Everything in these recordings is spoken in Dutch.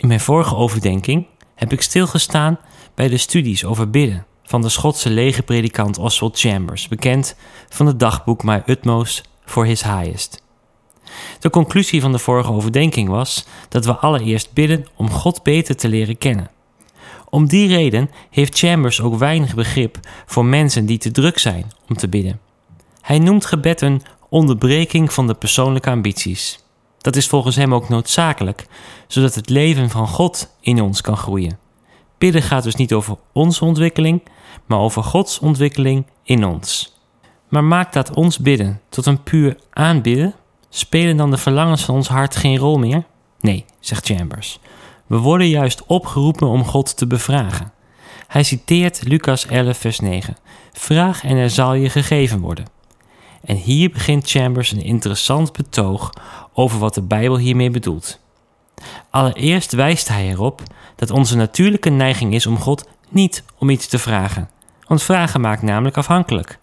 In mijn vorige overdenking heb ik stilgestaan bij de studies over bidden van de Schotse lege predikant Oswald Chambers, bekend van het dagboek My Utmost for His Highest. De conclusie van de vorige overdenking was dat we allereerst bidden om God beter te leren kennen. Om die reden heeft Chambers ook weinig begrip voor mensen die te druk zijn om te bidden. Hij noemt gebed een onderbreking van de persoonlijke ambities. Dat is volgens hem ook noodzakelijk, zodat het leven van God in ons kan groeien. Bidden gaat dus niet over onze ontwikkeling, maar over Gods ontwikkeling in ons. Maar maakt dat ons bidden tot een puur aanbidden? Spelen dan de verlangens van ons hart geen rol meer? Nee, zegt Chambers. We worden juist opgeroepen om God te bevragen. Hij citeert Lucas 11, vers 9. Vraag en er zal je gegeven worden. En hier begint Chambers een interessant betoog over wat de Bijbel hiermee bedoelt. Allereerst wijst hij erop dat onze natuurlijke neiging is om God niet om iets te vragen. Want vragen maakt namelijk afhankelijk.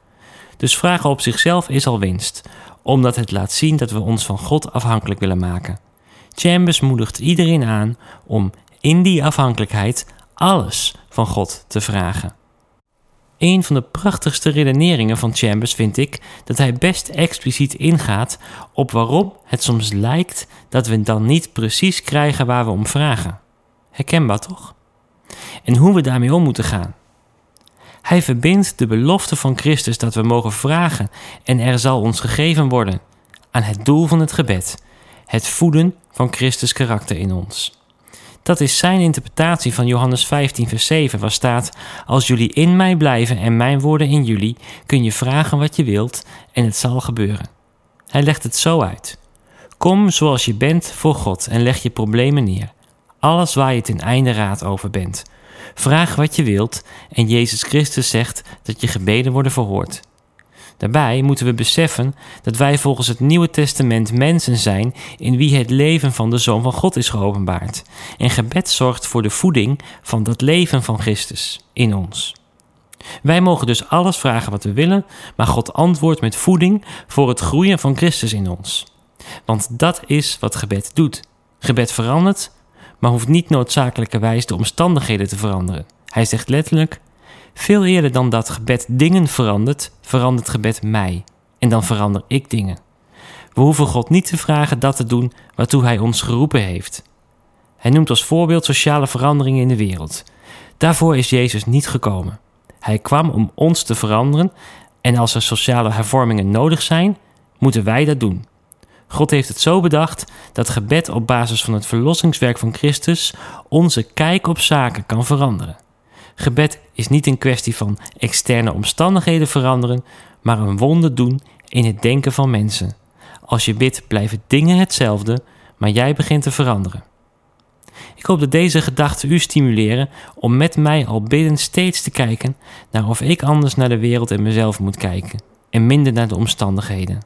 Dus vragen op zichzelf is al winst, omdat het laat zien dat we ons van God afhankelijk willen maken. Chambers moedigt iedereen aan om in die afhankelijkheid alles van God te vragen. Een van de prachtigste redeneringen van Chambers vind ik dat hij best expliciet ingaat op waarom het soms lijkt dat we dan niet precies krijgen waar we om vragen. Herkenbaar toch? En hoe we daarmee om moeten gaan. Hij verbindt de belofte van Christus dat we mogen vragen en er zal ons gegeven worden aan het doel van het gebed, het voeden van Christus karakter in ons. Dat is zijn interpretatie van Johannes 15, vers 7, waar staat: Als jullie in mij blijven en mijn woorden in jullie, kun je vragen wat je wilt en het zal gebeuren. Hij legt het zo uit: Kom zoals je bent voor God en leg je problemen neer. Alles waar je ten einde raad over bent. Vraag wat je wilt en Jezus Christus zegt dat je gebeden worden verhoord. Daarbij moeten we beseffen dat wij volgens het Nieuwe Testament mensen zijn in wie het leven van de Zoon van God is geopenbaard. En gebed zorgt voor de voeding van dat leven van Christus in ons. Wij mogen dus alles vragen wat we willen, maar God antwoordt met voeding voor het groeien van Christus in ons. Want dat is wat gebed doet. Gebed verandert, maar hoeft niet noodzakelijkerwijs de omstandigheden te veranderen. Hij zegt letterlijk: veel eerder dan dat gebed dingen verandert, verandert gebed mij. En dan verander ik dingen. We hoeven God niet te vragen dat te doen waartoe Hij ons geroepen heeft. Hij noemt als voorbeeld sociale veranderingen in de wereld. Daarvoor is Jezus niet gekomen. Hij kwam om ons te veranderen en als er sociale hervormingen nodig zijn, moeten wij dat doen. God heeft het zo bedacht dat gebed op basis van het verlossingswerk van Christus onze kijk op zaken kan veranderen. Gebed is niet een kwestie van externe omstandigheden veranderen, maar een wonder doen in het denken van mensen. Als je bidt, blijven dingen hetzelfde, maar jij begint te veranderen. Ik hoop dat deze gedachten u stimuleren om met mij al bidden steeds te kijken naar of ik anders naar de wereld en mezelf moet kijken en minder naar de omstandigheden.